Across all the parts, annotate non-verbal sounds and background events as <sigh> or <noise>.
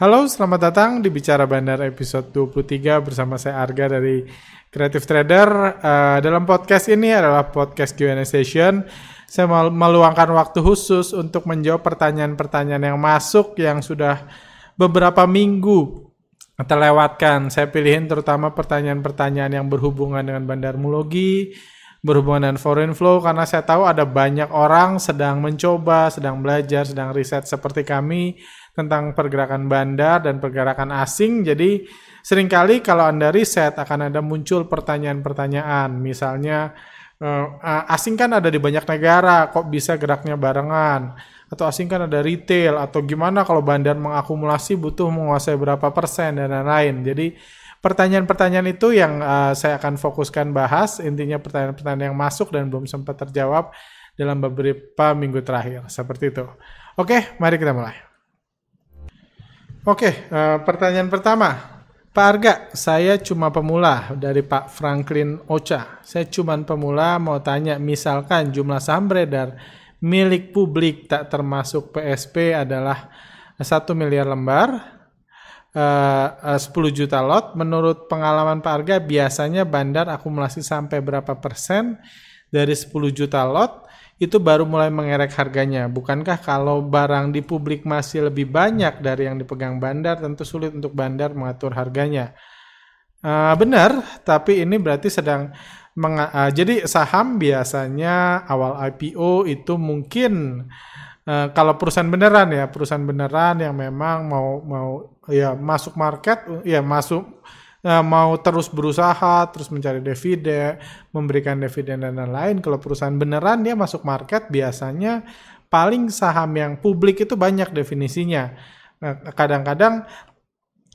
Halo, selamat datang di Bicara Bandar episode 23 bersama saya Arga dari Creative Trader. Uh, dalam podcast ini adalah podcast Q&A session. Saya meluangkan waktu khusus untuk menjawab pertanyaan-pertanyaan yang masuk yang sudah beberapa minggu terlewatkan. Saya pilihin terutama pertanyaan-pertanyaan yang berhubungan dengan bandarmologi, berhubungan dengan foreign flow karena saya tahu ada banyak orang sedang mencoba, sedang belajar, sedang riset seperti kami tentang pergerakan bandar dan pergerakan asing. Jadi sering kali kalau Anda riset akan ada muncul pertanyaan-pertanyaan. Misalnya uh, asing kan ada di banyak negara, kok bisa geraknya barengan? Atau asing kan ada retail atau gimana kalau bandar mengakumulasi butuh menguasai berapa persen dan lain-lain. Jadi pertanyaan-pertanyaan itu yang uh, saya akan fokuskan bahas. Intinya pertanyaan-pertanyaan yang masuk dan belum sempat terjawab dalam beberapa minggu terakhir. Seperti itu. Oke, mari kita mulai. Oke, uh, pertanyaan pertama. Pak Arga, saya cuma pemula dari Pak Franklin Ocha. Saya cuma pemula mau tanya, misalkan jumlah saham beredar milik publik tak termasuk PSP adalah 1 miliar lembar, uh, 10 juta lot. Menurut pengalaman Pak Arga, biasanya bandar akumulasi sampai berapa persen dari 10 juta lot? Itu baru mulai mengerek harganya. Bukankah kalau barang di publik masih lebih banyak dari yang dipegang bandar, tentu sulit untuk bandar mengatur harganya. Uh, benar, tapi ini berarti sedang uh, jadi saham biasanya awal IPO itu mungkin uh, kalau perusahaan beneran ya, perusahaan beneran yang memang mau mau ya masuk market, ya masuk uh, mau terus berusaha, terus mencari dividen, memberikan dividen dan lain-lain. Kalau perusahaan beneran dia masuk market biasanya paling saham yang publik itu banyak definisinya. Nah, kadang-kadang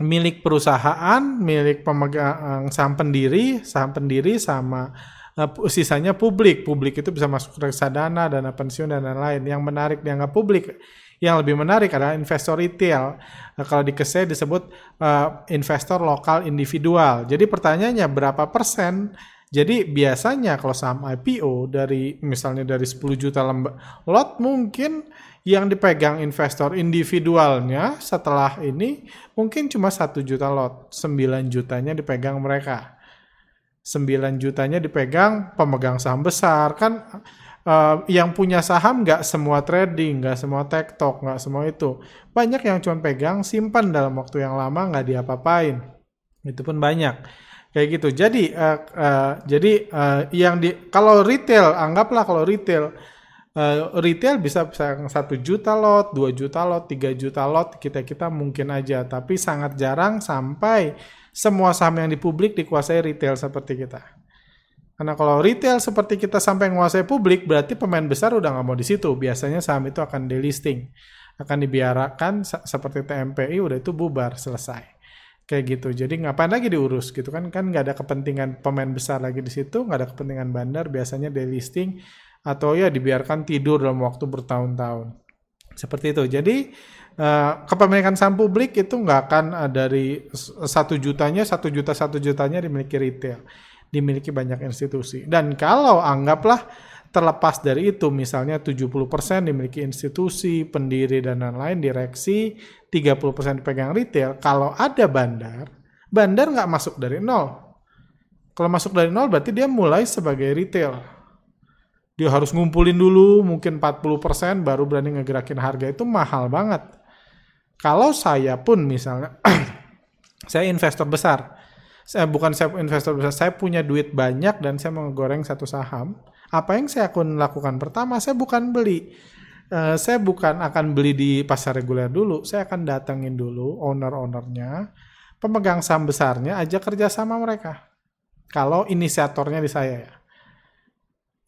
milik perusahaan, milik pemegang saham pendiri, saham pendiri sama uh, sisanya publik. Publik itu bisa masuk reksadana, dana pensiun dan lain-lain. Yang menarik dianggap publik yang lebih menarik adalah investor retail. Nah, kalau di KSE disebut uh, investor lokal individual. Jadi pertanyaannya berapa persen? Jadi biasanya kalau saham IPO dari misalnya dari 10 juta lot mungkin yang dipegang investor individualnya setelah ini mungkin cuma satu juta lot, 9 jutanya dipegang mereka. 9 jutanya dipegang pemegang saham besar kan uh, yang punya saham nggak semua trading, nggak semua tektok, nggak semua itu. Banyak yang cuma pegang, simpan dalam waktu yang lama nggak diapa-apain. Itu pun banyak kayak gitu. Jadi uh, uh, jadi uh, yang di kalau retail anggaplah kalau retail uh, retail bisa satu juta lot, dua juta lot, tiga juta lot kita kita mungkin aja, tapi sangat jarang sampai semua saham yang di publik dikuasai retail seperti kita. Karena kalau retail seperti kita sampai menguasai publik, berarti pemain besar udah nggak mau di situ. Biasanya saham itu akan delisting, akan dibiarkan seperti TMPI udah itu bubar selesai. Kayak gitu. Jadi ngapain lagi diurus gitu kan? Kan nggak ada kepentingan pemain besar lagi di situ, nggak ada kepentingan bandar. Biasanya delisting atau ya dibiarkan tidur dalam waktu bertahun-tahun. Seperti itu. Jadi uh, kepemilikan saham publik itu nggak akan uh, dari satu jutanya, satu juta, satu jutanya dimiliki retail dimiliki banyak institusi. Dan kalau anggaplah terlepas dari itu misalnya 70% dimiliki institusi, pendiri dan lain-lain, direksi, 30% dipegang retail, kalau ada bandar, bandar nggak masuk dari nol. Kalau masuk dari nol berarti dia mulai sebagai retail. Dia harus ngumpulin dulu mungkin 40% baru berani ngegerakin harga itu mahal banget. Kalau saya pun misalnya, <clears throat> saya investor besar, saya bukan saya investor besar, saya punya duit banyak dan saya mau goreng satu saham. Apa yang saya akan lakukan? Pertama, saya bukan beli. Uh, saya bukan akan beli di pasar reguler dulu. Saya akan datengin dulu owner-ownernya, pemegang saham besarnya, aja kerja sama mereka. Kalau inisiatornya di saya ya.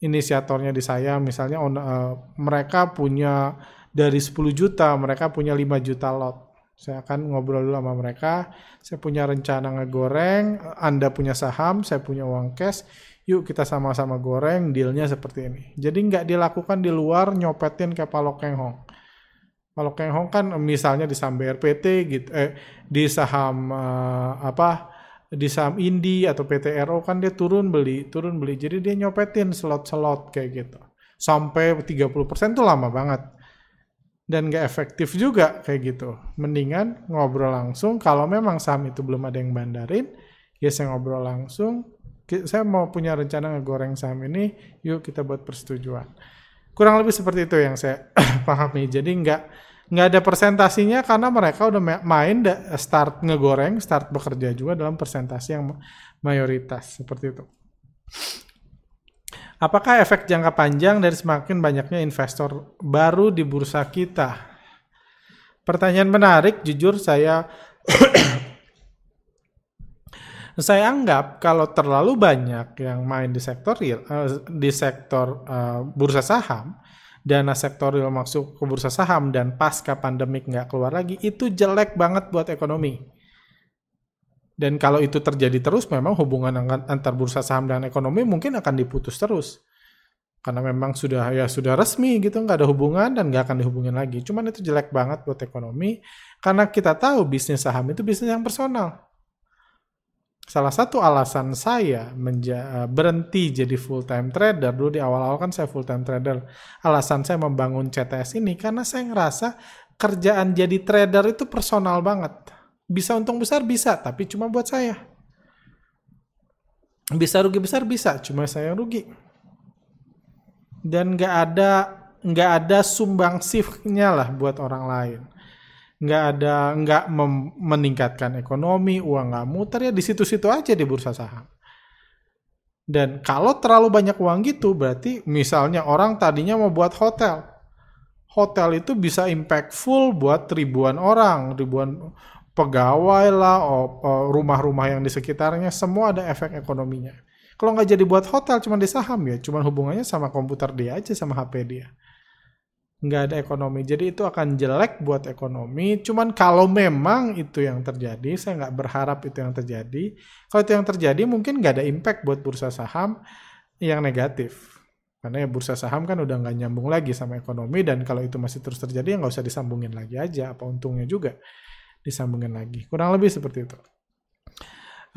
Inisiatornya di saya, misalnya uh, mereka punya dari 10 juta, mereka punya 5 juta lot saya akan ngobrol dulu sama mereka. Saya punya rencana ngegoreng, Anda punya saham, saya punya uang cash. Yuk kita sama-sama goreng, dealnya seperti ini. Jadi nggak dilakukan di luar nyopetin kayak Palok Keng Hong. Palok Keng Hong kan misalnya di saham BRPT gitu, eh di saham uh, apa di saham Indi atau PTRO kan dia turun beli, turun beli. Jadi dia nyopetin slot-slot kayak gitu. Sampai 30% tuh lama banget dan gak efektif juga kayak gitu. Mendingan ngobrol langsung. Kalau memang saham itu belum ada yang bandarin, ya saya ngobrol langsung. Saya mau punya rencana ngegoreng saham ini, yuk kita buat persetujuan. Kurang lebih seperti itu yang saya <coughs> pahami. Jadi nggak nggak ada persentasinya karena mereka udah main start ngegoreng, start bekerja juga dalam persentasi yang mayoritas seperti itu. Apakah efek jangka panjang dari semakin banyaknya investor baru di bursa kita? Pertanyaan menarik, jujur saya <clears throat> saya anggap kalau terlalu banyak yang main di sektor real, uh, di sektor uh, bursa saham, dana sektor real masuk ke bursa saham dan pasca pandemik nggak keluar lagi, itu jelek banget buat ekonomi. Dan kalau itu terjadi terus, memang hubungan antar bursa saham dan ekonomi mungkin akan diputus terus. Karena memang sudah ya sudah resmi gitu, nggak ada hubungan dan nggak akan dihubungin lagi. Cuman itu jelek banget buat ekonomi, karena kita tahu bisnis saham itu bisnis yang personal. Salah satu alasan saya berhenti jadi full time trader dulu di awal-awal kan saya full time trader. Alasan saya membangun CTS ini karena saya ngerasa kerjaan jadi trader itu personal banget bisa untung besar bisa, tapi cuma buat saya. Bisa rugi besar bisa, cuma saya yang rugi. Dan nggak ada nggak ada sumbangsifnya lah buat orang lain. Nggak ada nggak meningkatkan ekonomi, uang nggak muter ya di situ-situ aja di bursa saham. Dan kalau terlalu banyak uang gitu, berarti misalnya orang tadinya mau buat hotel. Hotel itu bisa impactful buat ribuan orang, ribuan pegawai lah, rumah-rumah yang di sekitarnya, semua ada efek ekonominya. Kalau nggak jadi buat hotel, cuma di saham ya, cuma hubungannya sama komputer dia aja, sama HP dia. Nggak ada ekonomi, jadi itu akan jelek buat ekonomi. Cuman kalau memang itu yang terjadi, saya nggak berharap itu yang terjadi. Kalau itu yang terjadi, mungkin nggak ada impact buat bursa saham yang negatif. Karena ya bursa saham kan udah nggak nyambung lagi sama ekonomi, dan kalau itu masih terus terjadi, ya nggak usah disambungin lagi aja, apa untungnya juga disambungin lagi. Kurang lebih seperti itu.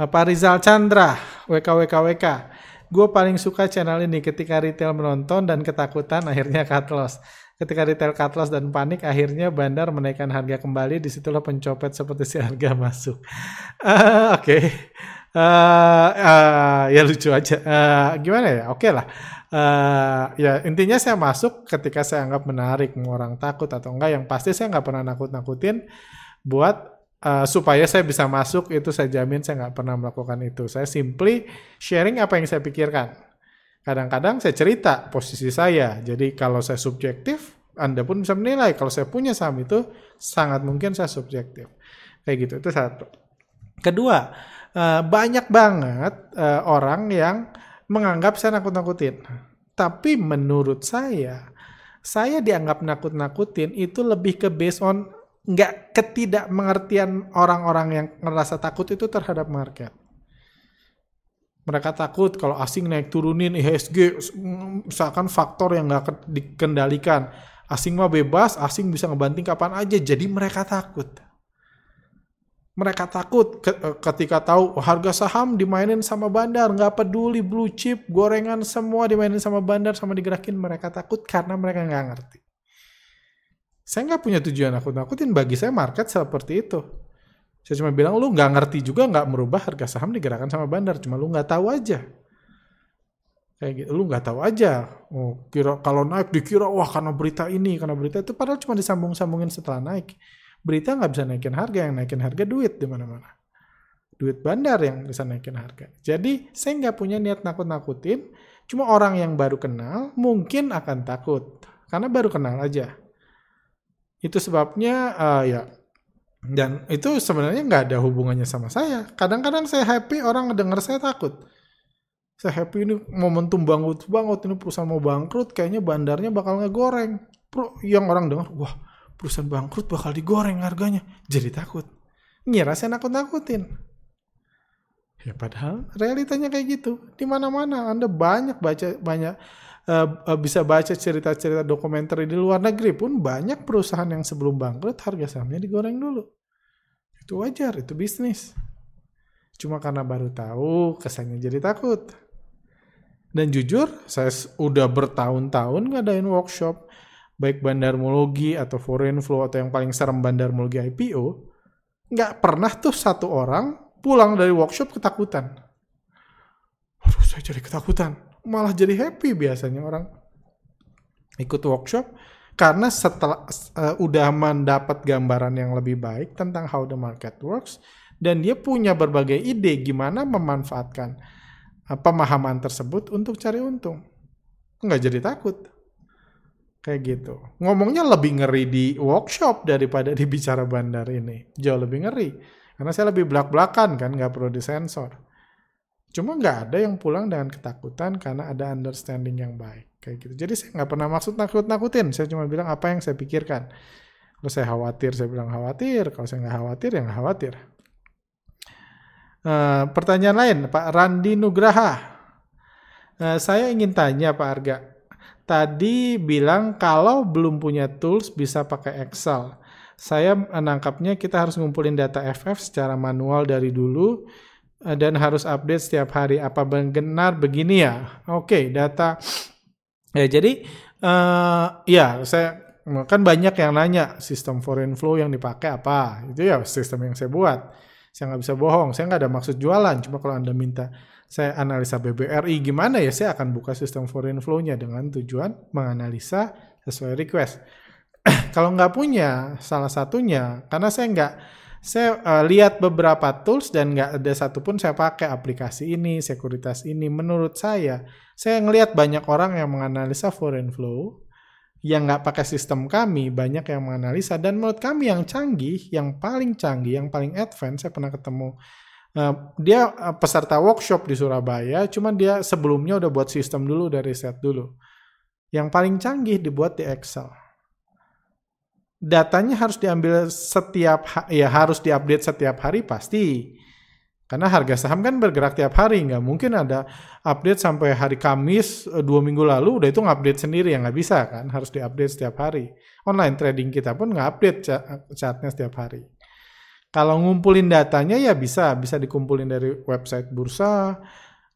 Eh, Pak Rizal Chandra, WKWKWK. Gue paling suka channel ini ketika retail menonton dan ketakutan akhirnya cut loss. Ketika retail cut loss dan panik akhirnya bandar menaikkan harga kembali. Di situlah pencopet seperti si harga masuk. Uh, Oke. Okay. Uh, eh, uh, ya lucu aja. Uh, gimana ya? Oke okay lah. Uh, ya intinya saya masuk ketika saya anggap menarik orang takut atau enggak yang pasti saya nggak pernah nakut-nakutin buat uh, supaya saya bisa masuk itu saya jamin saya nggak pernah melakukan itu. Saya simply sharing apa yang saya pikirkan. Kadang-kadang saya cerita posisi saya. Jadi kalau saya subjektif, Anda pun bisa menilai. Kalau saya punya saham itu sangat mungkin saya subjektif. Kayak gitu. Itu satu. Kedua, uh, banyak banget uh, orang yang menganggap saya nakut-nakutin. Tapi menurut saya, saya dianggap nakut-nakutin itu lebih ke based on nggak ketidakmengertian orang-orang yang ngerasa takut itu terhadap market. Mereka takut kalau asing naik turunin IHSG misalkan faktor yang nggak dikendalikan. Asing mah bebas, asing bisa ngebanting kapan aja. Jadi mereka takut. Mereka takut ketika tahu harga saham dimainin sama bandar, nggak peduli blue chip, gorengan semua dimainin sama bandar, sama digerakin. Mereka takut karena mereka nggak ngerti. Saya nggak punya tujuan nakut-nakutin. Bagi saya market seperti itu. Saya cuma bilang lu nggak ngerti juga nggak merubah harga saham digerakkan sama bandar. Cuma lu nggak tahu aja. Kayak gitu. Lu nggak tahu aja. Oh, kira kalau naik dikira wah karena berita ini, karena berita itu padahal cuma disambung-sambungin setelah naik. Berita nggak bisa naikin harga, yang naikin harga duit di mana-mana. Duit bandar yang bisa naikin harga. Jadi saya nggak punya niat nakut-nakutin. Cuma orang yang baru kenal mungkin akan takut. Karena baru kenal aja. Itu sebabnya uh, ya dan itu sebenarnya nggak ada hubungannya sama saya. Kadang-kadang saya happy, orang ngedenger saya takut. Saya happy ini momentum bangkrut banget, ini perusahaan mau bangkrut, kayaknya bandarnya bakal ngegoreng. Pro, yang orang dengar, wah perusahaan bangkrut bakal digoreng harganya. Jadi takut. Ngira saya nakut-nakutin. Ya padahal realitanya kayak gitu. Di mana-mana Anda banyak baca banyak uh, bisa baca cerita-cerita dokumenter di luar negeri pun banyak perusahaan yang sebelum bangkrut harga sahamnya digoreng dulu. Itu wajar, itu bisnis. Cuma karena baru tahu kesannya jadi takut. Dan jujur, saya udah bertahun-tahun ngadain workshop baik bandarmologi atau foreign flow atau yang paling serem bandarmologi IPO, nggak pernah tuh satu orang pulang dari workshop ketakutan. Aduh, saya jadi ketakutan. Malah jadi happy biasanya orang ikut workshop karena setelah uh, udah mendapat gambaran yang lebih baik tentang how the market works dan dia punya berbagai ide gimana memanfaatkan uh, pemahaman tersebut untuk cari untung. Nggak jadi takut. Kayak gitu. Ngomongnya lebih ngeri di workshop daripada di bicara bandar ini. Jauh lebih ngeri. Karena saya lebih belak-belakan kan, nggak perlu disensor. Cuma nggak ada yang pulang dengan ketakutan karena ada understanding yang baik. Kayak gitu. Jadi saya nggak pernah maksud nakut-nakutin. Saya cuma bilang apa yang saya pikirkan. Kalau saya khawatir, saya bilang khawatir. Kalau saya nggak khawatir, ya nggak khawatir. Uh, pertanyaan lain, Pak Randi Nugraha. Uh, saya ingin tanya Pak Arga, tadi bilang kalau belum punya tools bisa pakai Excel. Saya menangkapnya kita harus ngumpulin data FF secara manual dari dulu dan harus update setiap hari. Apa benar begini ya? Oke, okay, data. Ya jadi uh, ya saya kan banyak yang nanya sistem foreign flow yang dipakai apa? Itu ya sistem yang saya buat. Saya nggak bisa bohong. Saya nggak ada maksud jualan. Cuma kalau anda minta saya analisa BBRI gimana ya saya akan buka sistem foreign flow-nya dengan tujuan menganalisa sesuai request. <clears throat> Kalau nggak punya salah satunya karena saya nggak saya uh, lihat beberapa tools dan nggak ada satupun saya pakai aplikasi ini, sekuritas ini. Menurut saya, saya ngelihat banyak orang yang menganalisa foreign flow yang nggak pakai sistem kami, banyak yang menganalisa dan menurut kami yang canggih, yang paling canggih, yang paling advance, saya pernah ketemu Uh, dia uh, peserta workshop di Surabaya, cuman dia sebelumnya udah buat sistem dulu dari set dulu. Yang paling canggih dibuat di Excel. Datanya harus diambil setiap ya harus diupdate setiap hari pasti. Karena harga saham kan bergerak tiap hari, nggak mungkin ada update sampai hari Kamis eh, dua minggu lalu udah itu ngupdate sendiri ya nggak bisa kan, harus diupdate setiap hari. Online trading kita pun nggak update chartnya setiap hari. Kalau ngumpulin datanya ya bisa, bisa dikumpulin dari website bursa.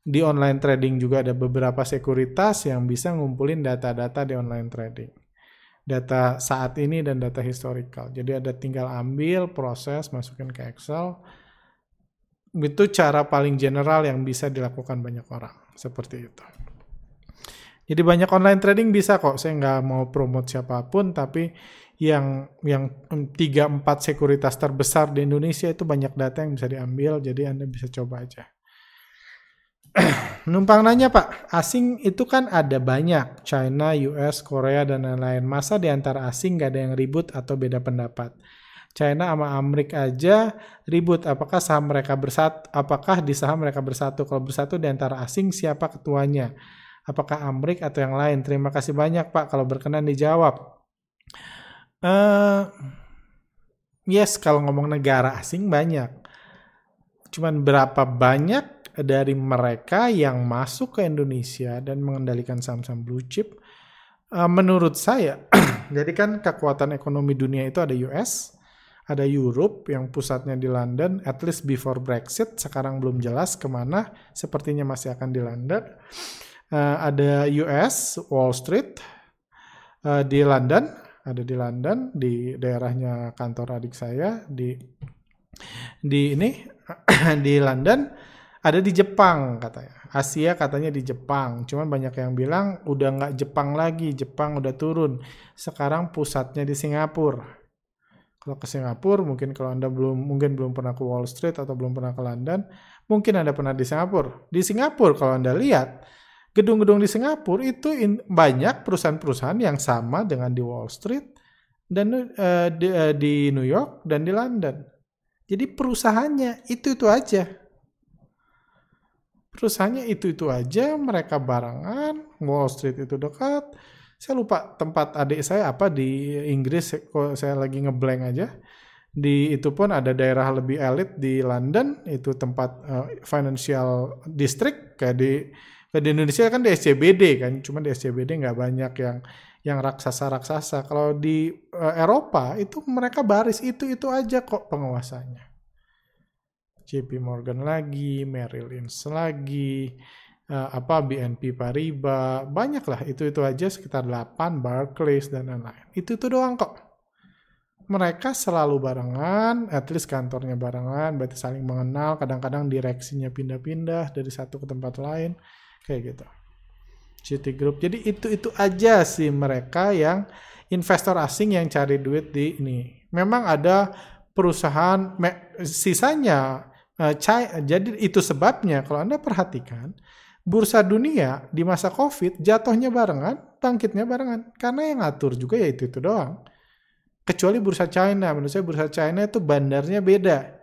Di online trading juga ada beberapa sekuritas yang bisa ngumpulin data-data di online trading. Data saat ini dan data historical. Jadi ada tinggal ambil, proses, masukin ke Excel. Itu cara paling general yang bisa dilakukan banyak orang. Seperti itu. Jadi banyak online trading bisa kok. Saya nggak mau promote siapa pun, tapi yang yang tiga empat sekuritas terbesar di Indonesia itu banyak data yang bisa diambil jadi anda bisa coba aja <clears throat> numpang nanya pak asing itu kan ada banyak China US Korea dan lain-lain. Masa di antara asing gak ada yang ribut atau beda pendapat? China sama Amerika aja ribut. Apakah saham mereka bersatu apakah di saham mereka bersatu? Kalau bersatu di antara asing siapa ketuanya? Apakah Amerika atau yang lain? Terima kasih banyak pak kalau berkenan dijawab. Uh, yes, kalau ngomong negara asing banyak. Cuman berapa banyak dari mereka yang masuk ke Indonesia dan mengendalikan saham-saham blue chip? Uh, menurut saya, <clears throat> jadi kan kekuatan ekonomi dunia itu ada US, ada Europe yang pusatnya di London, at least before Brexit, sekarang belum jelas ke mana, sepertinya masih akan di London. Uh, ada US, Wall Street, uh, di London, ada di London di daerahnya kantor adik saya di di ini <clears throat> di London ada di Jepang katanya. Asia katanya di Jepang. Cuman banyak yang bilang udah nggak Jepang lagi. Jepang udah turun. Sekarang pusatnya di Singapura. Kalau ke Singapura mungkin kalau anda belum mungkin belum pernah ke Wall Street atau belum pernah ke London mungkin anda pernah di Singapura. Di Singapura kalau anda lihat gedung-gedung di Singapura itu in, banyak perusahaan-perusahaan yang sama dengan di Wall Street dan uh, di, uh, di New York dan di London. Jadi perusahaannya itu-itu aja. Perusahaannya itu-itu aja, mereka barengan, Wall Street itu dekat. Saya lupa tempat adik saya apa di Inggris, kok saya lagi ngeblank aja. Di itu pun ada daerah lebih elit di London, itu tempat uh, financial district kayak di di Indonesia kan di SCBD kan, cuma di SCBD nggak banyak yang yang raksasa-raksasa. Kalau di uh, Eropa itu mereka baris itu-itu aja kok penguasanya. JP Morgan lagi, Merrill Lynch lagi, uh, apa BNP Paribas, banyak lah itu-itu aja sekitar 8, Barclays dan lain-lain. Itu-itu doang kok. Mereka selalu barengan, at least kantornya barengan, berarti saling mengenal, kadang-kadang direksinya pindah-pindah dari satu ke tempat lain, kayak gitu. Citigroup. Jadi itu-itu aja sih mereka yang investor asing yang cari duit di ini. Memang ada perusahaan sisanya uh, jadi itu sebabnya kalau Anda perhatikan bursa dunia di masa Covid jatuhnya barengan, bangkitnya barengan. Karena yang ngatur juga ya itu-itu doang. Kecuali bursa China, menurut saya bursa China itu bandarnya beda.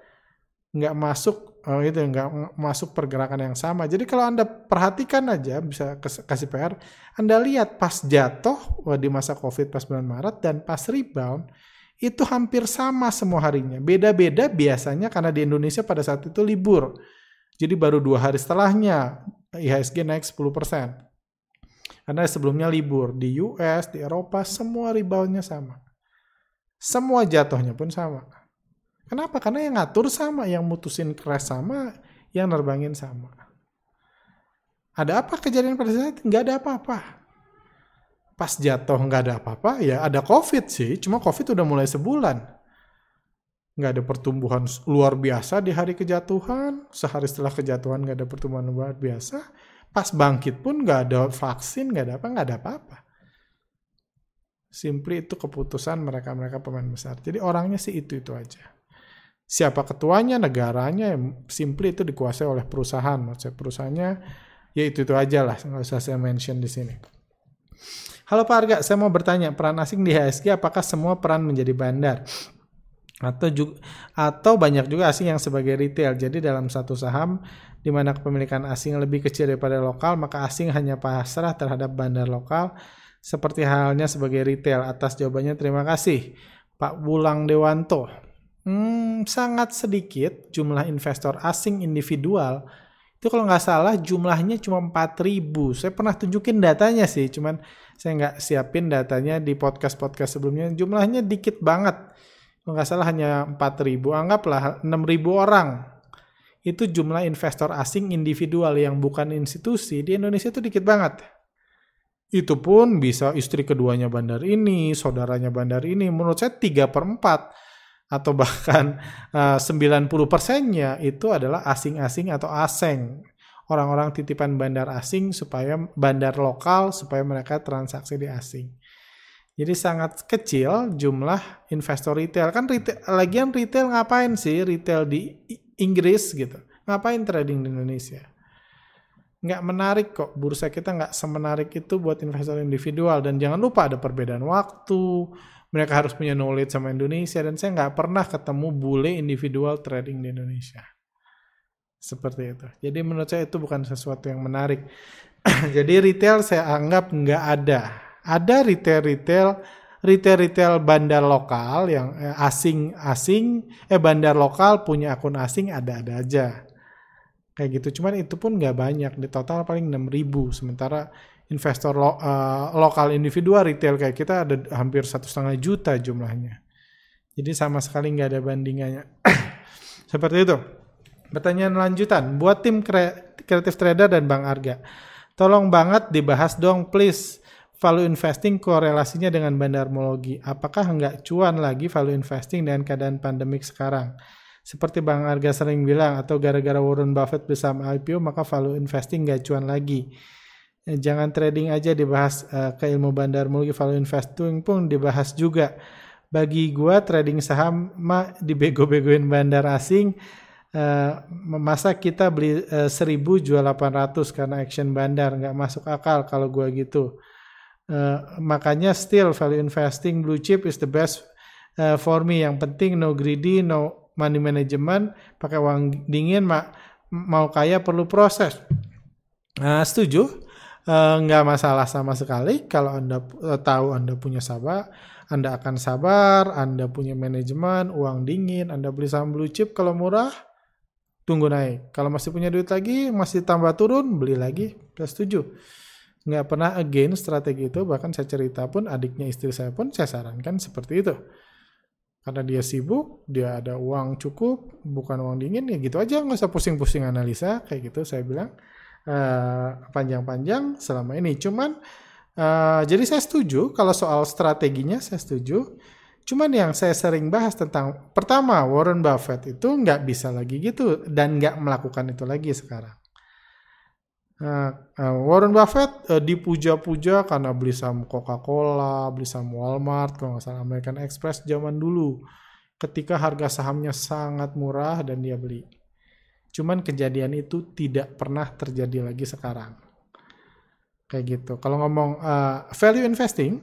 Nggak masuk, oh itu nggak masuk pergerakan yang sama. Jadi kalau Anda perhatikan aja, bisa kasih PR, Anda lihat pas jatuh di masa Covid pas bulan Maret dan pas rebound, itu hampir sama semua harinya. Beda-beda biasanya karena di Indonesia pada saat itu libur. Jadi baru dua hari setelahnya IHSG naik 10%. Karena sebelumnya libur. Di US, di Eropa, semua reboundnya sama. Semua jatuhnya pun sama. Kenapa? Karena yang ngatur sama, yang mutusin crash sama, yang nerbangin sama. Ada apa kejadian pada saat itu? Nggak ada apa-apa. Pas jatuh nggak ada apa-apa, ya ada COVID sih. Cuma COVID udah mulai sebulan nggak ada pertumbuhan luar biasa di hari kejatuhan, sehari setelah kejatuhan nggak ada pertumbuhan luar biasa, pas bangkit pun nggak ada vaksin, nggak ada apa, nggak ada apa-apa. Simply itu keputusan mereka-mereka pemain besar. Jadi orangnya sih itu-itu aja. Siapa ketuanya, negaranya, simply itu dikuasai oleh perusahaan. Maksudnya perusahaannya, ya itu-itu aja lah. Nggak usah saya mention di sini. Halo Pak Arga, saya mau bertanya, peran asing di HSG apakah semua peran menjadi bandar? atau juga atau banyak juga asing yang sebagai retail. Jadi dalam satu saham di mana kepemilikan asing lebih kecil daripada lokal, maka asing hanya pasrah terhadap bandar lokal seperti halnya sebagai retail. Atas jawabannya terima kasih Pak Bulang Dewanto. Hmm, sangat sedikit jumlah investor asing individual itu kalau nggak salah jumlahnya cuma 4000 saya pernah tunjukin datanya sih cuman saya nggak siapin datanya di podcast-podcast sebelumnya jumlahnya dikit banget kalau nggak salah hanya 4.000, anggaplah 6.000 orang. Itu jumlah investor asing individual yang bukan institusi di Indonesia itu dikit banget. Itu pun bisa istri keduanya bandar ini, saudaranya bandar ini. Menurut saya 3 per 4 atau bahkan <laughs> uh, 90 persennya itu adalah asing-asing atau aseng. Orang-orang titipan bandar asing supaya bandar lokal supaya mereka transaksi di asing. Jadi sangat kecil jumlah investor retail. Kan retail, lagian retail ngapain sih retail di Inggris gitu? Ngapain trading di Indonesia? Nggak menarik kok. Bursa kita nggak semenarik itu buat investor individual. Dan jangan lupa ada perbedaan waktu. Mereka harus punya knowledge sama Indonesia. Dan saya nggak pernah ketemu bule individual trading di Indonesia. Seperti itu. Jadi menurut saya itu bukan sesuatu yang menarik. <clears throat> Jadi retail saya anggap nggak ada ada retail-retail retail-retail bandar lokal yang eh, asing-asing eh bandar lokal punya akun asing ada-ada aja kayak gitu cuman itu pun nggak banyak di total paling 6000 sementara investor lo, uh, lokal individual retail kayak kita ada hampir satu setengah juta jumlahnya jadi sama sekali nggak ada bandingannya <coughs> seperti itu pertanyaan lanjutan buat tim kreatif trader dan bang Arga tolong banget dibahas dong please value investing korelasinya dengan bandarmologi. Apakah nggak cuan lagi value investing dengan keadaan pandemik sekarang? Seperti Bang Arga sering bilang, atau gara-gara Warren Buffett bersama IPO, maka value investing nggak cuan lagi. Eh, jangan trading aja dibahas uh, ke ilmu bandarmologi, value investing pun dibahas juga. Bagi gua trading saham mah dibego-begoin bandar asing, Uh, masa kita beli uh, 1000 jual 800 karena action bandar nggak masuk akal kalau gua gitu Uh, makanya still value investing blue chip is the best uh, for me. Yang penting no greedy, no money management, pakai uang dingin, ma mau kaya perlu proses. Uh, setuju? Uh, nggak masalah sama sekali. Kalau anda uh, tahu anda punya sabar, anda akan sabar, anda punya manajemen, uang dingin, anda beli saham blue chip kalau murah, tunggu naik. Kalau masih punya duit lagi, masih tambah turun, beli lagi. Saya setuju. Nggak pernah again strategi itu bahkan saya cerita pun adiknya istri saya pun saya sarankan seperti itu. Karena dia sibuk dia ada uang cukup bukan uang dingin ya gitu aja. Nggak usah pusing-pusing analisa kayak gitu saya bilang uh, panjang-panjang selama ini. Cuman uh, jadi saya setuju kalau soal strateginya saya setuju. Cuman yang saya sering bahas tentang pertama Warren Buffett itu nggak bisa lagi gitu dan nggak melakukan itu lagi sekarang. Nah, Warren Buffett uh, dipuja-puja karena beli saham Coca-Cola, beli saham Walmart, kalau nggak salah American Express zaman dulu. Ketika harga sahamnya sangat murah dan dia beli. Cuman kejadian itu tidak pernah terjadi lagi sekarang. Kayak gitu. Kalau ngomong uh, value investing,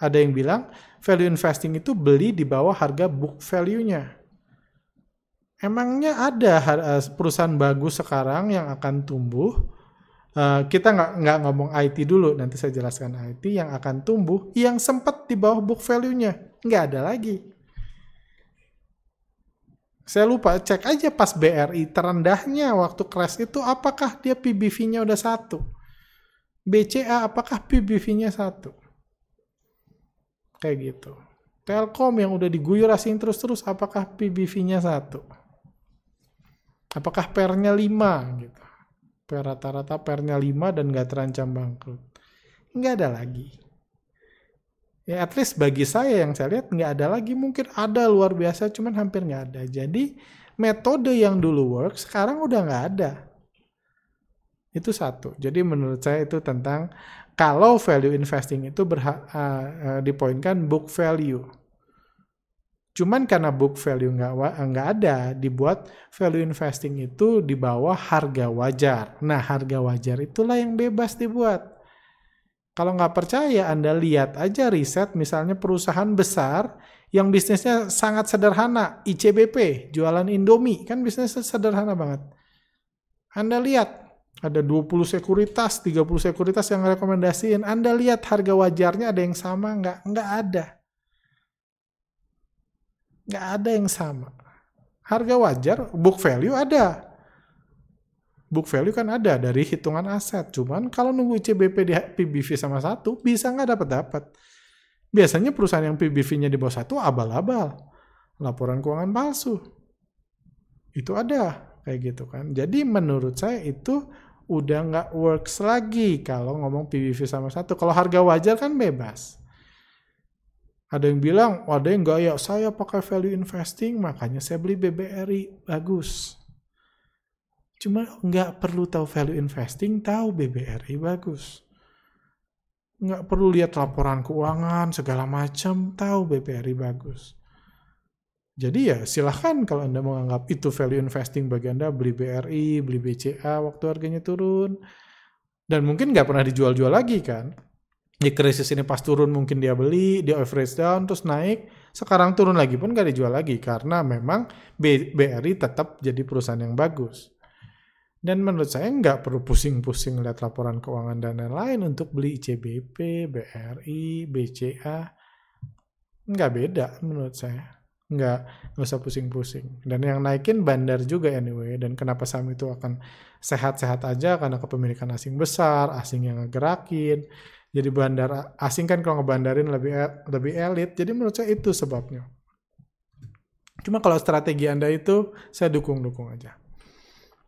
ada yang bilang value investing itu beli di bawah harga book value-nya. Emangnya ada perusahaan bagus sekarang yang akan tumbuh Uh, kita nggak nggak ngomong IT dulu, nanti saya jelaskan IT yang akan tumbuh, yang sempat di bawah book value-nya, nggak ada lagi. Saya lupa, cek aja pas BRI terendahnya waktu crash itu, apakah dia PBV-nya udah satu? BCA apakah PBV-nya satu? Kayak gitu. Telkom yang udah diguyur asing terus-terus, apakah PBV-nya satu? Apakah pernya 5 gitu? per rata-rata pernya 5 dan nggak terancam bangkrut. Nggak ada lagi. Ya at least bagi saya yang saya lihat nggak ada lagi. Mungkin ada luar biasa cuman hampir nggak ada. Jadi metode yang dulu work sekarang udah nggak ada. Itu satu. Jadi menurut saya itu tentang kalau value investing itu berha- uh, uh, dipoinkan book value. Cuman karena book value nggak nggak ada, dibuat value investing itu di bawah harga wajar. Nah, harga wajar itulah yang bebas dibuat. Kalau nggak percaya, Anda lihat aja riset misalnya perusahaan besar yang bisnisnya sangat sederhana, ICBP, jualan Indomie, kan bisnisnya sederhana banget. Anda lihat, ada 20 sekuritas, 30 sekuritas yang rekomendasiin. Anda lihat harga wajarnya ada yang sama nggak? Nggak ada. Nggak ada yang sama. Harga wajar, book value ada. Book value kan ada dari hitungan aset. Cuman kalau nunggu CBP di PBV sama satu, bisa nggak dapat-dapat. Biasanya perusahaan yang PBV-nya di bawah satu abal-abal. Laporan keuangan palsu. Itu ada kayak gitu kan. Jadi menurut saya itu udah nggak works lagi kalau ngomong PBV sama satu. Kalau harga wajar kan bebas. Ada yang bilang, ada yang gaya, saya pakai value investing, makanya saya beli BBRI, bagus. Cuma nggak perlu tahu value investing, tahu BBRI bagus. Nggak perlu lihat laporan keuangan, segala macam, tahu BBRI bagus. Jadi ya silahkan kalau Anda menganggap itu value investing bagi Anda, beli BRI, beli BCA waktu harganya turun. Dan mungkin nggak pernah dijual-jual lagi kan di krisis ini pas turun mungkin dia beli, dia average down terus naik, sekarang turun lagi pun gak dijual lagi karena memang BRI tetap jadi perusahaan yang bagus. Dan menurut saya nggak perlu pusing-pusing lihat laporan keuangan dan lain-lain untuk beli ICBP, BRI, BCA. Nggak beda menurut saya. Nggak, nggak usah pusing-pusing. Dan yang naikin bandar juga anyway. Dan kenapa saham itu akan sehat-sehat aja karena kepemilikan asing besar, asing yang ngegerakin jadi bandar asing kan kalau ngebandarin lebih lebih elit jadi menurut saya itu sebabnya cuma kalau strategi anda itu saya dukung dukung aja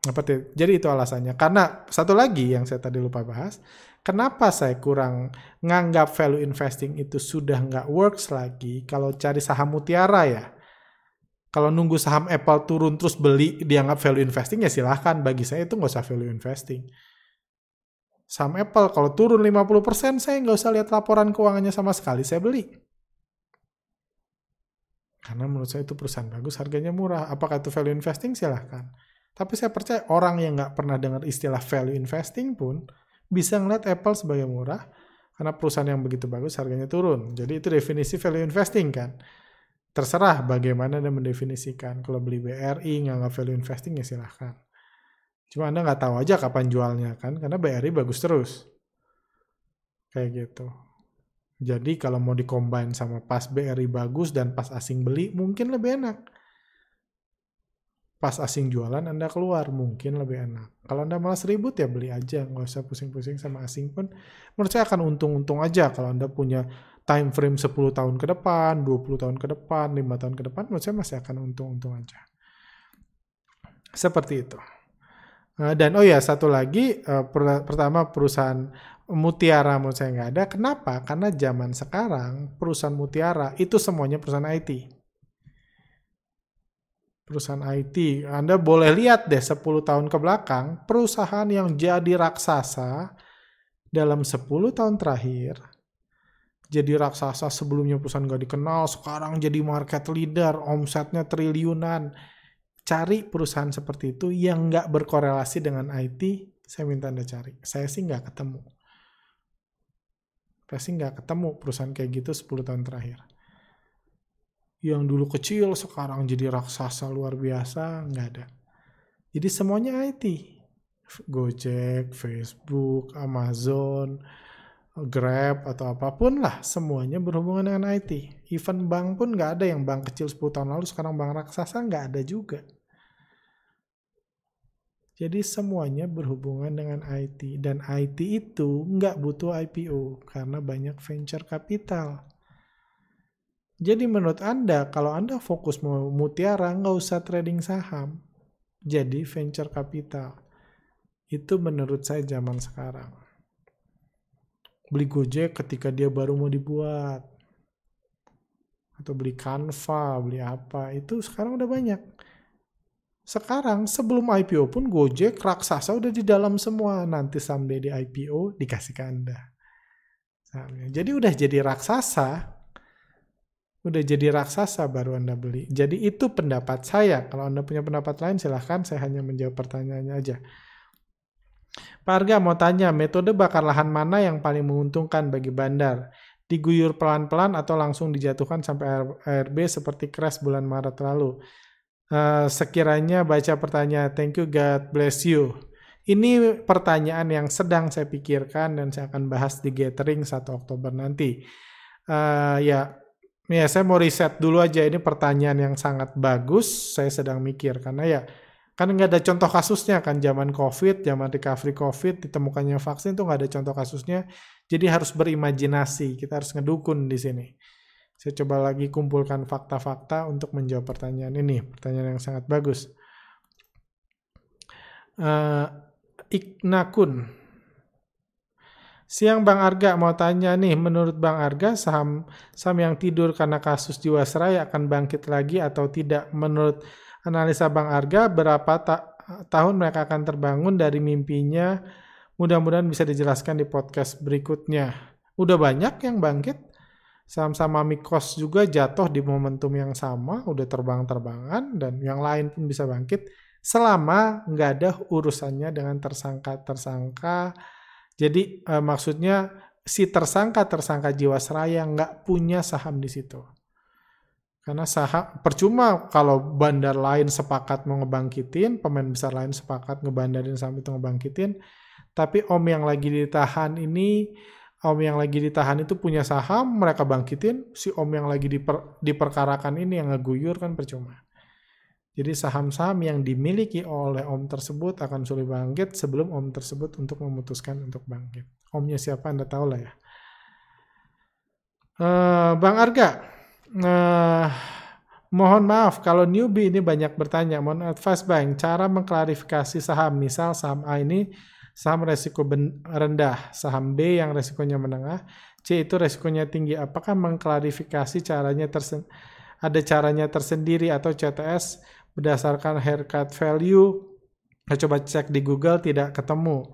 apa jadi itu alasannya karena satu lagi yang saya tadi lupa bahas kenapa saya kurang nganggap value investing itu sudah nggak works lagi kalau cari saham mutiara ya kalau nunggu saham Apple turun terus beli dianggap value investing ya silahkan bagi saya itu nggak usah value investing Saham Apple kalau turun 50% saya nggak usah lihat laporan keuangannya sama sekali, saya beli. Karena menurut saya itu perusahaan bagus, harganya murah. Apakah itu value investing? Silahkan. Tapi saya percaya orang yang nggak pernah dengar istilah value investing pun bisa ngeliat Apple sebagai murah karena perusahaan yang begitu bagus harganya turun. Jadi itu definisi value investing kan. Terserah bagaimana Anda mendefinisikan. Kalau beli BRI nggak value investing ya silahkan. Cuma Anda nggak tahu aja kapan jualnya kan, karena BRI bagus terus. Kayak gitu. Jadi kalau mau dikombin sama pas BRI bagus dan pas asing beli, mungkin lebih enak. Pas asing jualan Anda keluar, mungkin lebih enak. Kalau Anda malas ribut ya beli aja, nggak usah pusing-pusing sama asing pun. Menurut saya akan untung-untung aja kalau Anda punya time frame 10 tahun ke depan, 20 tahun ke depan, 5 tahun ke depan, menurut saya masih akan untung-untung aja. Seperti itu. Uh, dan oh ya satu lagi per pertama perusahaan Mutiara menurut saya nggak ada. Kenapa? Karena zaman sekarang perusahaan Mutiara itu semuanya perusahaan IT. Perusahaan IT. Anda boleh lihat deh 10 tahun ke belakang, perusahaan yang jadi raksasa dalam 10 tahun terakhir, jadi raksasa sebelumnya perusahaan nggak dikenal, sekarang jadi market leader, omsetnya triliunan. Cari perusahaan seperti itu yang nggak berkorelasi dengan IT, saya minta Anda cari. Saya sih nggak ketemu pasti nggak ketemu perusahaan kayak gitu 10 tahun terakhir. Yang dulu kecil sekarang jadi raksasa luar biasa, nggak ada. Jadi semuanya IT. Gojek, Facebook, Amazon, Grab atau apa pun lah semuanya berhubungan dengan IT. Even bank pun nggak ada yang bank kecil 10 tahun lalu sekarang bank raksasa nggak ada juga. Jadi semuanya berhubungan dengan IT dan IT itu nggak butuh IPO karena banyak venture capital. Jadi menurut Anda kalau Anda fokus mutiara nggak usah trading saham. Jadi venture capital. Itu menurut saya zaman sekarang. Beli Gojek ketika dia baru mau dibuat. Atau beli Canva, beli apa. Itu sekarang udah banyak sekarang sebelum IPO pun Gojek raksasa udah di dalam semua. Nanti someday di IPO dikasih ke Anda. Jadi udah jadi raksasa, udah jadi raksasa baru Anda beli. Jadi itu pendapat saya. Kalau Anda punya pendapat lain silahkan, saya hanya menjawab pertanyaannya aja. Pak Arga mau tanya, metode bakar lahan mana yang paling menguntungkan bagi bandar? Diguyur pelan-pelan atau langsung dijatuhkan sampai ARB seperti crash bulan Maret lalu? Uh, sekiranya baca pertanyaan, thank you, God bless you. Ini pertanyaan yang sedang saya pikirkan dan saya akan bahas di gathering 1 Oktober nanti. Uh, ya, ya saya mau riset dulu aja ini pertanyaan yang sangat bagus. Saya sedang mikir karena ya kan nggak ada contoh kasusnya kan zaman COVID, zaman recovery COVID ditemukannya vaksin tuh nggak ada contoh kasusnya. Jadi harus berimajinasi, kita harus ngedukun di sini. Saya coba lagi kumpulkan fakta-fakta untuk menjawab pertanyaan ini. Pertanyaan yang sangat bagus. Uh, Iknakun. Siang Bang Arga mau tanya nih, menurut Bang Arga saham saham yang tidur karena kasus Jiwasraya akan bangkit lagi atau tidak? Menurut analisa Bang Arga, berapa ta tahun mereka akan terbangun dari mimpinya? Mudah-mudahan bisa dijelaskan di podcast berikutnya. Udah banyak yang bangkit? Saham-saham Amikos juga jatuh di momentum yang sama, udah terbang-terbangan, dan yang lain pun bisa bangkit selama nggak ada urusannya dengan tersangka-tersangka. Jadi eh, maksudnya si tersangka-tersangka Jiwasraya nggak punya saham di situ. Karena saham percuma kalau bandar lain sepakat mau ngebangkitin, pemain besar lain sepakat ngebandarin saham itu ngebangkitin, tapi om yang lagi ditahan ini om yang lagi ditahan itu punya saham, mereka bangkitin, si om yang lagi diper, diperkarakan ini yang ngeguyur kan percuma. Jadi saham-saham yang dimiliki oleh om tersebut akan sulit bangkit sebelum om tersebut untuk memutuskan untuk bangkit. Omnya siapa Anda tahu lah ya. Uh, Bang Arga, uh, mohon maaf kalau newbie ini banyak bertanya. Mohon advice Bang, cara mengklarifikasi saham. Misal saham A ini saham resiko rendah, saham B yang resikonya menengah, C itu resikonya tinggi. Apakah mengklarifikasi caranya tersen ada caranya tersendiri atau CTS berdasarkan haircut value? Saya coba cek di Google tidak ketemu.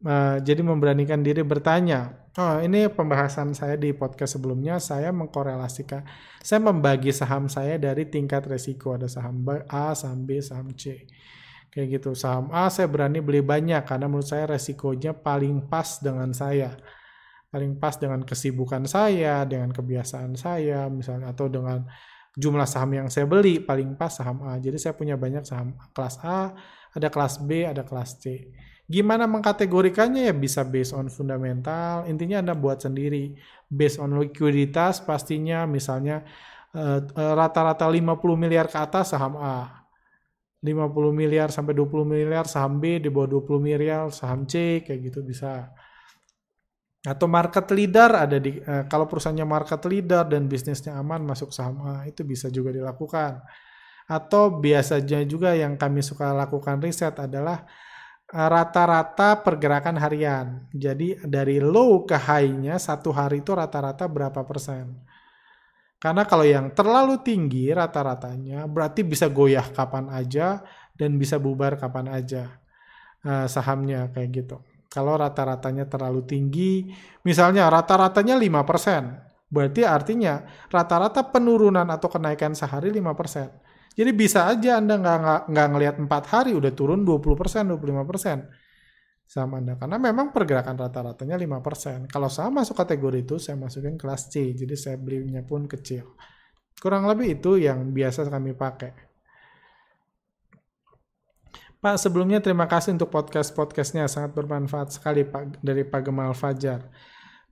Uh, jadi memberanikan diri bertanya. Oh, ini pembahasan saya di podcast sebelumnya. Saya mengkorelasikan, saya membagi saham saya dari tingkat resiko. Ada saham A, saham B, saham C kayak gitu saham A saya berani beli banyak karena menurut saya resikonya paling pas dengan saya paling pas dengan kesibukan saya dengan kebiasaan saya misalnya atau dengan jumlah saham yang saya beli paling pas saham A. Jadi saya punya banyak saham kelas A ada kelas B ada kelas C. Gimana mengkategorikannya? Ya bisa based on fundamental. Intinya anda buat sendiri. Based on likuiditas pastinya misalnya eh, eh, rata-rata uh, uh, 50 miliar ke atas saham A. 50 miliar sampai 20 miliar saham B di bawah 20 miliar saham C kayak gitu bisa atau market leader ada di eh, kalau perusahaannya market leader dan bisnisnya aman masuk saham A itu bisa juga dilakukan atau biasanya juga yang kami suka lakukan riset adalah eh, rata-rata pergerakan harian. Jadi dari low ke high-nya satu hari itu rata-rata berapa persen. Karena kalau yang terlalu tinggi rata-ratanya berarti bisa goyah kapan aja dan bisa bubar kapan aja uh, sahamnya kayak gitu. Kalau rata-ratanya terlalu tinggi, misalnya rata-ratanya 5%, berarti artinya rata-rata penurunan atau kenaikan sehari 5%. Jadi bisa aja Anda nggak nggak ngelihat 4 hari udah turun 20%, 25% saham Anda. Karena memang pergerakan rata-ratanya 5%. Kalau saham masuk kategori itu, saya masukin kelas C. Jadi saya belinya pun kecil. Kurang lebih itu yang biasa kami pakai. Pak, sebelumnya terima kasih untuk podcast-podcastnya. Sangat bermanfaat sekali Pak dari Pak Gemal Fajar.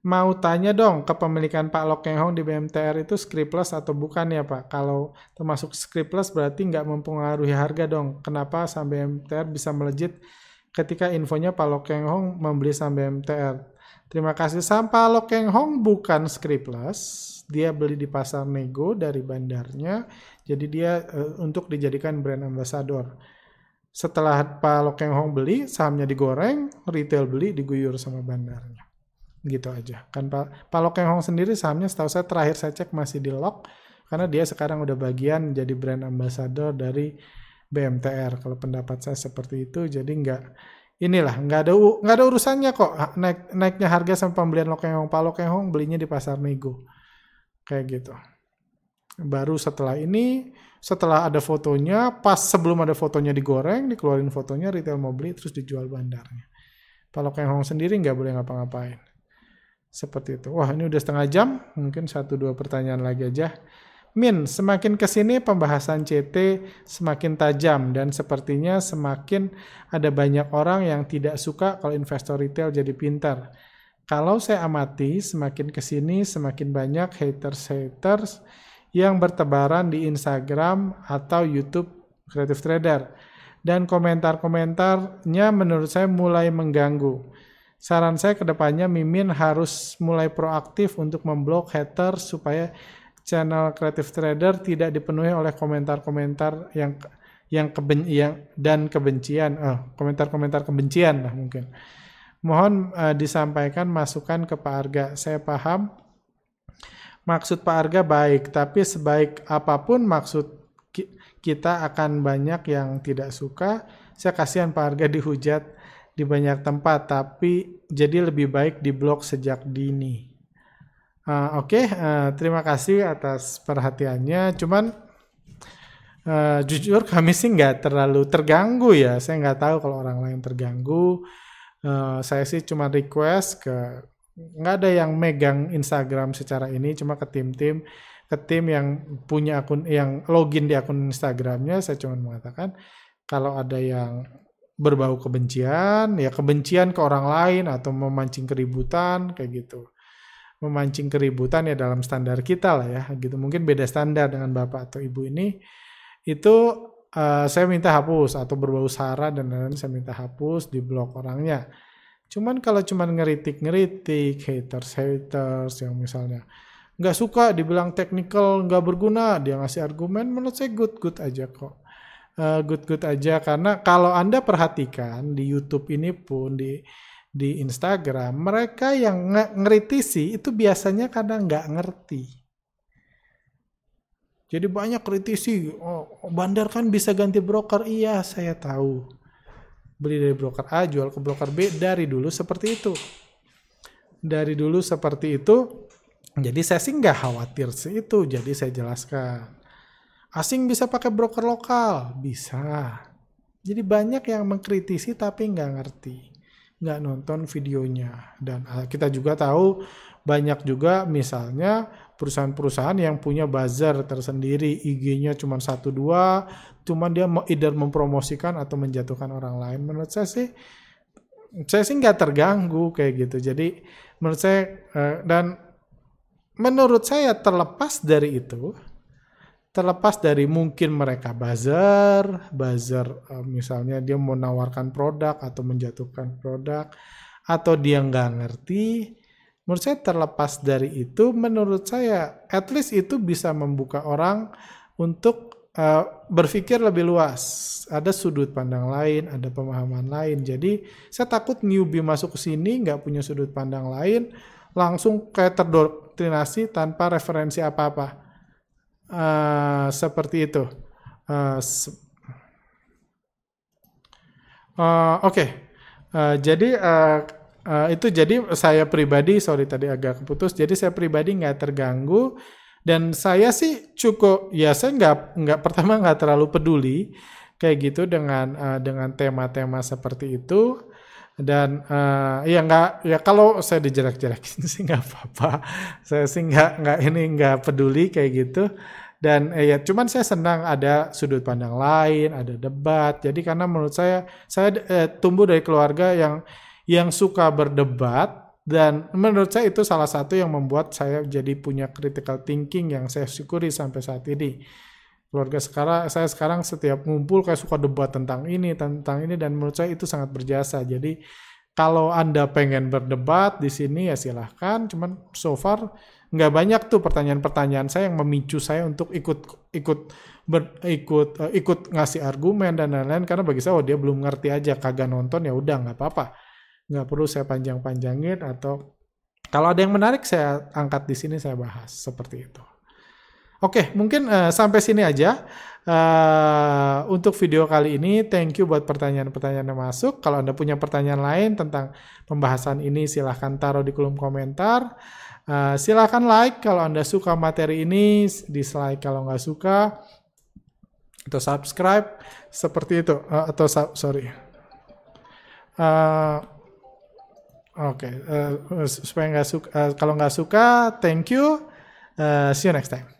Mau tanya dong, kepemilikan Pak Lok Keng Hong di BMTR itu scriptless atau bukan ya Pak? Kalau termasuk scriptless berarti nggak mempengaruhi harga dong. Kenapa sampai BMTR bisa melejit ketika infonya Pak Lo Keng Hong membeli saham BMTR. Terima kasih. Saham Pak Lo Keng Hong bukan scriptless. Dia beli di pasar nego dari bandarnya. Jadi dia uh, untuk dijadikan brand ambassador. Setelah Pak Lo Keng Hong beli, sahamnya digoreng, retail beli, diguyur sama bandarnya. Gitu aja. Kan Pak, Pak Lo Keng Hong sendiri sahamnya setahu saya terakhir saya cek masih di lock. Karena dia sekarang udah bagian jadi brand ambassador dari BMTR kalau pendapat saya seperti itu jadi nggak inilah nggak ada nggak ada urusannya kok naik naiknya harga sama pembelian lokeng pak lokeng belinya di pasar nego kayak gitu baru setelah ini setelah ada fotonya pas sebelum ada fotonya digoreng dikeluarin fotonya retail mau beli terus dijual bandarnya. Pak lokeng sendiri nggak boleh ngapa-ngapain. Seperti itu. Wah ini udah setengah jam. Mungkin satu dua pertanyaan lagi aja. Min, semakin ke sini pembahasan CT semakin tajam dan sepertinya semakin ada banyak orang yang tidak suka kalau investor retail jadi pintar. Kalau saya amati, semakin ke sini semakin banyak haters-haters yang bertebaran di Instagram atau YouTube Creative Trader. Dan komentar-komentarnya menurut saya mulai mengganggu. Saran saya ke depannya Mimin harus mulai proaktif untuk memblok haters supaya channel Creative Trader tidak dipenuhi oleh komentar-komentar yang yang keben yang dan kebencian, oh, komentar-komentar kebencian lah mungkin. Mohon uh, disampaikan masukan ke Pak Arga. Saya paham maksud Pak Arga baik, tapi sebaik apa pun maksud kita akan banyak yang tidak suka. Saya kasihan Pak Arga <laughs> dihujat di banyak tempat, tapi jadi lebih baik diblok sejak dini. Uh, Oke, okay, uh, terima kasih atas perhatiannya. Cuman uh, jujur kami sih nggak terlalu terganggu ya. Saya nggak tahu kalau orang lain terganggu. Uh, saya sih cuma request ke nggak ada yang megang Instagram secara ini, cuma ke tim-tim ke tim yang punya akun yang login di akun Instagramnya. Saya cuma mengatakan kalau ada yang berbau kebencian, ya kebencian ke orang lain atau memancing keributan kayak gitu. Memancing keributan ya dalam standar kita lah ya gitu. Mungkin beda standar dengan bapak atau ibu ini. Itu uh, saya minta hapus atau berbau sara dan lain-lain saya minta hapus di blog orangnya cuman kalau cuman ngeritik-ngeritik haters-haters yang misalnya nggak suka dibilang technical nggak berguna dia ngasih argumen menurut saya good-good aja kok good-good aja karena kalau anda perhatikan di YouTube ini pun di di Instagram, mereka yang ngeritisi itu biasanya kadang nggak ngerti. Jadi banyak kritisi, oh, bandar kan bisa ganti broker. Iya, saya tahu. Beli dari broker A, jual ke broker B, dari dulu seperti itu. Dari dulu seperti itu, jadi saya sih nggak khawatir sih itu, jadi saya jelaskan. Asing bisa pakai broker lokal? Bisa. Jadi banyak yang mengkritisi tapi nggak ngerti nggak nonton videonya dan ah, kita juga tahu banyak juga misalnya perusahaan-perusahaan yang punya buzzer tersendiri. IG-nya cuma satu dua cuman dia mau either mempromosikan atau menjatuhkan orang lain. Menurut saya sih saya sih nggak terganggu kayak gitu. Jadi menurut saya eh, dan menurut saya terlepas dari itu terlepas dari mungkin mereka buzzer, buzzer uh, misalnya dia menawarkan produk atau menjatuhkan produk, atau dia nggak ngerti, menurut saya terlepas dari itu, menurut saya at least itu bisa membuka orang untuk uh, berpikir lebih luas. Ada sudut pandang lain, ada pemahaman lain. Jadi saya takut newbie masuk ke sini nggak punya sudut pandang lain, langsung kayak terdoktrinasi tanpa referensi apa-apa. Uh, seperti itu. Uh, se uh, Oke, okay. uh, jadi uh, uh, itu jadi saya pribadi, sorry tadi agak keputus. Jadi saya pribadi nggak terganggu. Dan saya sih cukup ya saya nggak nggak pertama nggak terlalu peduli kayak gitu dengan uh, dengan tema-tema seperti itu. Dan uh, ya nggak ya kalau saya dijerak-jerakin <laughs> sih nggak apa-apa. Saya sih nggak nggak ini nggak peduli kayak gitu. Dan eh, ya cuman saya senang ada sudut pandang lain ada debat. Jadi karena menurut saya saya eh, tumbuh dari keluarga yang yang suka berdebat dan menurut saya itu salah satu yang membuat saya jadi punya critical thinking yang saya syukuri sampai saat ini. Keluarga sekarang, saya sekarang setiap ngumpul kayak suka debat tentang ini, tentang ini, dan menurut saya itu sangat berjasa. Jadi kalau Anda pengen berdebat di sini ya silahkan, cuman so far nggak banyak tuh pertanyaan-pertanyaan saya yang memicu saya untuk ikut ikut ber, ikut uh, ikut ngasih argumen dan lain-lain karena bagi saya oh dia belum ngerti aja kagak nonton ya udah nggak apa-apa nggak perlu saya panjang-panjangin atau kalau ada yang menarik saya angkat di sini saya bahas seperti itu. Oke, mungkin uh, sampai sini aja uh, untuk video kali ini. Thank you buat pertanyaan-pertanyaan yang masuk. Kalau Anda punya pertanyaan lain tentang pembahasan ini, silahkan taruh di kolom komentar. Uh, silahkan like kalau Anda suka materi ini, dislike kalau nggak suka, atau subscribe seperti itu. Uh, atau sorry. Uh, Oke, okay. uh, eh, supaya nggak suka, uh, kalau nggak suka, thank you. Uh, see you next time.